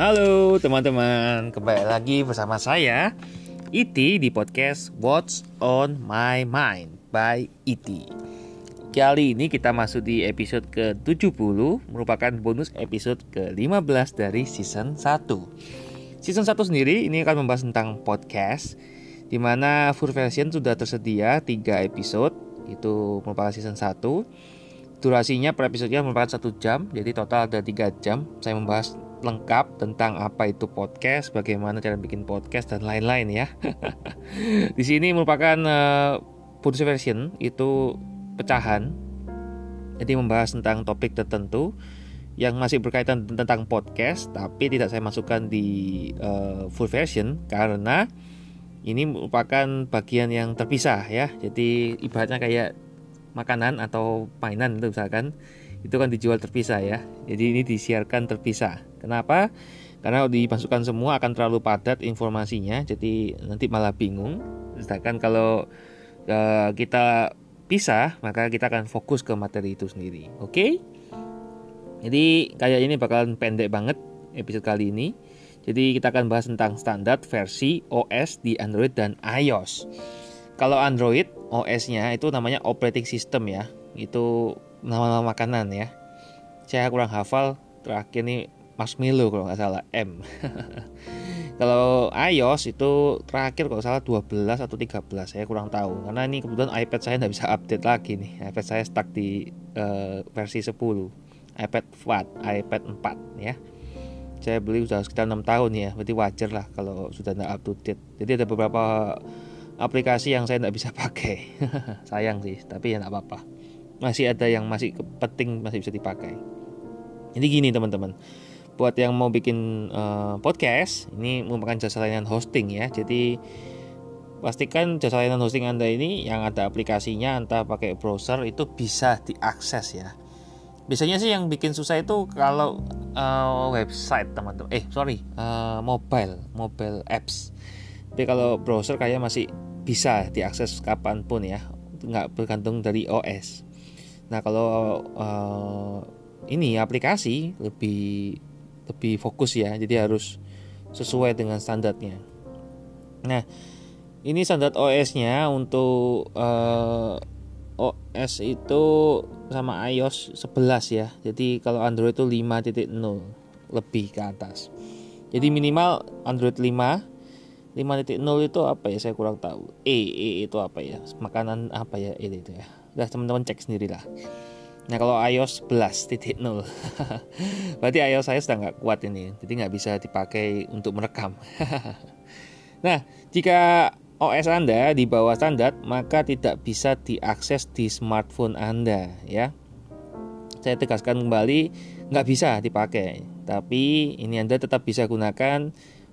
Halo teman-teman, kembali lagi bersama saya Iti di podcast What's on My Mind by Iti. Kali ini kita masuk di episode ke-70 merupakan bonus episode ke-15 dari season 1. Season 1 sendiri ini akan membahas tentang podcast di mana full version sudah tersedia 3 episode itu merupakan season 1 durasinya per episodenya merupakan satu jam jadi total ada tiga jam saya membahas lengkap tentang apa itu podcast, bagaimana cara bikin podcast dan lain-lain ya. di sini merupakan uh, version itu pecahan. Jadi membahas tentang topik tertentu yang masih berkaitan tentang podcast tapi tidak saya masukkan di uh, full version karena ini merupakan bagian yang terpisah ya. Jadi ibaratnya kayak makanan atau mainan itu misalkan itu kan dijual terpisah ya. Jadi ini disiarkan terpisah. Kenapa? Karena dimasukkan semua akan terlalu padat informasinya, jadi nanti malah bingung. Sedangkan kalau uh, kita pisah, maka kita akan fokus ke materi itu sendiri. Oke? Okay? Jadi kayak ini bakalan pendek banget episode kali ini. Jadi kita akan bahas tentang standar versi OS di Android dan iOS. Kalau Android OS-nya itu namanya operating system ya. Itu nama-nama makanan ya. Saya kurang hafal terakhir nih Marshmallow kalau nggak salah M. kalau iOS itu terakhir kalau salah 12 atau 13 saya kurang tahu karena ini kebetulan iPad saya nggak bisa update lagi nih. iPad saya stuck di uh, versi 10. iPad 4, iPad 4 ya. Saya beli sudah sekitar 6 tahun ya, berarti wajar lah kalau sudah nggak up to date. Jadi ada beberapa aplikasi yang saya nggak bisa pakai. Sayang sih, tapi ya nggak apa-apa masih ada yang masih penting masih bisa dipakai. Jadi gini teman-teman, buat yang mau bikin uh, podcast ini merupakan jasa layanan hosting ya. Jadi pastikan jasa layanan hosting Anda ini yang ada aplikasinya entah pakai browser itu bisa diakses ya. Biasanya sih yang bikin susah itu kalau uh, website teman-teman. Eh sorry, uh, mobile, mobile apps. Tapi kalau browser kayak masih bisa diakses kapan pun ya, nggak bergantung dari OS. Nah kalau uh, ini aplikasi lebih lebih fokus ya, jadi harus sesuai dengan standarnya. Nah ini standar OS-nya untuk uh, eh, OS itu sama iOS 11 ya. Jadi kalau Android itu 5.0 lebih ke atas. Jadi minimal Android 5 5.0 itu apa ya saya kurang tahu. E, e itu apa ya? Makanan apa ya E itu ya? Udah teman-teman cek sendirilah. Nah kalau iOS 11.0 Berarti iOS saya sudah nggak kuat ini Jadi nggak bisa dipakai untuk merekam. Nah jika OS Anda di bawah standar Maka tidak bisa diakses di smartphone Anda ya. Saya tegaskan kembali nggak bisa dipakai Tapi ini Anda tetap bisa gunakan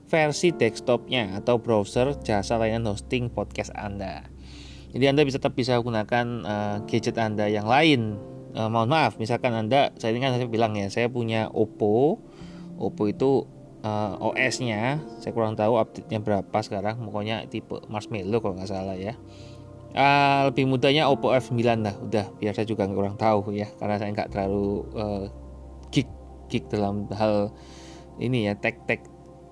versi desktopnya atau browser jasa layanan hosting podcast Anda jadi Anda bisa tetap bisa gunakan uh, gadget Anda yang lain. Uh, mohon maaf, misalkan Anda, saya ini kan saya bilang ya, saya punya Oppo. Oppo itu uh, eh, OS-nya, saya kurang tahu update-nya berapa sekarang. Pokoknya tipe Marshmallow kalau nggak salah ya. Uh, lebih mudahnya Oppo F9 lah, udah biar saya juga kurang tahu ya, karena saya nggak terlalu uh, geek geek dalam hal ini ya, tech tech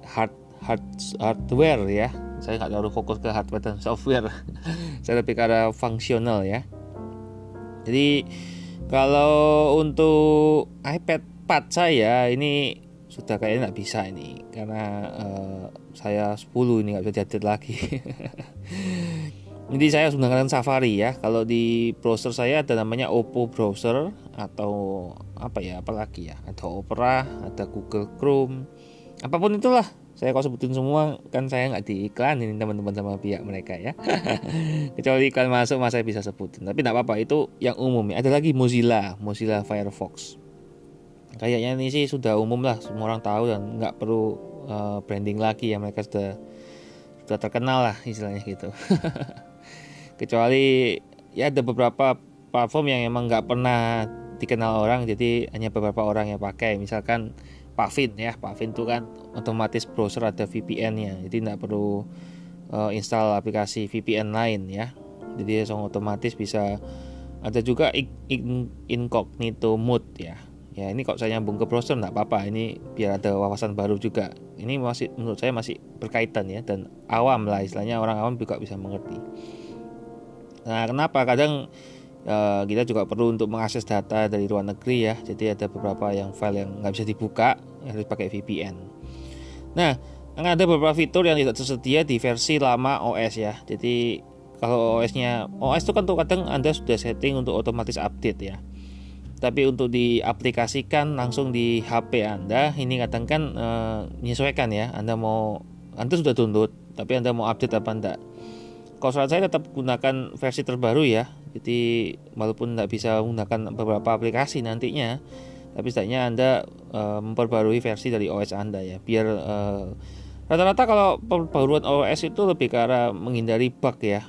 hard hard hardware ya. Saya nggak terlalu fokus ke hardware dan software. Saya lebih ke fungsional ya. Jadi kalau untuk iPad 4 saya ini sudah kayaknya nggak bisa ini. Karena uh, saya 10 ini nggak bisa jadi lagi. Jadi saya menggunakan Safari ya. Kalau di browser saya ada namanya Oppo browser atau apa ya apalagi ya? Ada Opera ada Google Chrome apa pun itulah saya kok sebutin semua kan saya nggak diiklan ini teman-teman sama pihak mereka ya. Kecuali iklan masuk mas saya bisa sebutin. Tapi tidak apa-apa itu yang umum. Ada lagi Mozilla Mozilla Firefox. Kayaknya ini sih sudah umum lah semua orang tahu dan nggak perlu uh, branding lagi ya. Mereka sudah sudah terkenal lah istilahnya gitu. Kecuali ya ada beberapa platform yang emang nggak pernah dikenal orang jadi hanya beberapa orang yang pakai. Misalkan Pavin ya. Pavin itu kan otomatis browser ada VPN-nya jadi tidak perlu uh, install aplikasi VPN lain ya. Jadi langsung otomatis bisa ada juga incognito mode ya. Ya ini kok saya nyambung ke browser nggak apa-apa. Ini biar ada wawasan baru juga. Ini masih menurut saya masih berkaitan ya dan awam lah istilahnya. Orang awam juga bisa mengerti. Nah kenapa? Kadang uh, kita juga perlu untuk mengakses data dari luar negeri ya. Jadi ada beberapa yang file yang nggak bisa dibuka harus pakai VPN nah ada beberapa fitur yang tidak tersedia di versi lama OS ya. Jadi kalau OS-nya OS itu kan tuh kadang Anda sudah setting untuk otomatis update ya. Tapi untuk diaplikasikan langsung di HP Anda ini kadang kan e, menyesuaikan ya. Anda mau Anda sudah download tapi Anda mau update apa enggak. Kalau saya tetap gunakan versi terbaru ya jadi walaupun tidak bisa menggunakan beberapa aplikasi nantinya tapi setidaknya Anda e, memperbarui versi dari OS Anda ya biar e, rata-rata kalau pembaruan OS itu lebih ke arah menghindari bug ya.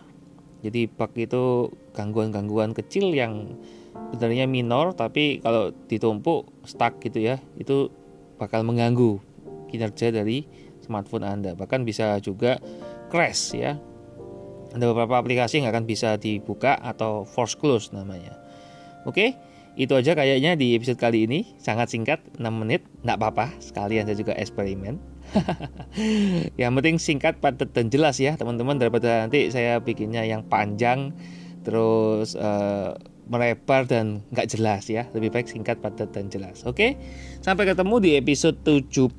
Jadi bug itu gangguan-gangguan kecil yang sebenarnya minor tapi kalau ditumpuk stuck gitu ya itu bakal mengganggu kinerja dari smartphone Anda. Bahkan bisa juga crash ya ada beberapa aplikasi yang akan bisa dibuka atau force close namanya. Oke itu aja kayaknya di episode kali ini. Sangat singkat 6 menit. Nggak apa-apa sekalian saya juga eksperimen. Yang penting singkat padat dan jelas ya teman-teman. Daripada nanti saya bikinnya yang panjang terus uh, melebar dan nggak jelas ya. Lebih baik singkat padat dan jelas. Oke sampai ketemu di episode 71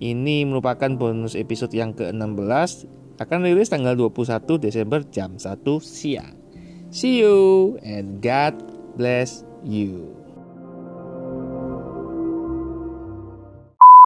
ini merupakan bonus episode yang ke-16 akan rilis tanggal 21 Desember jam 1 siang. See you and God bless you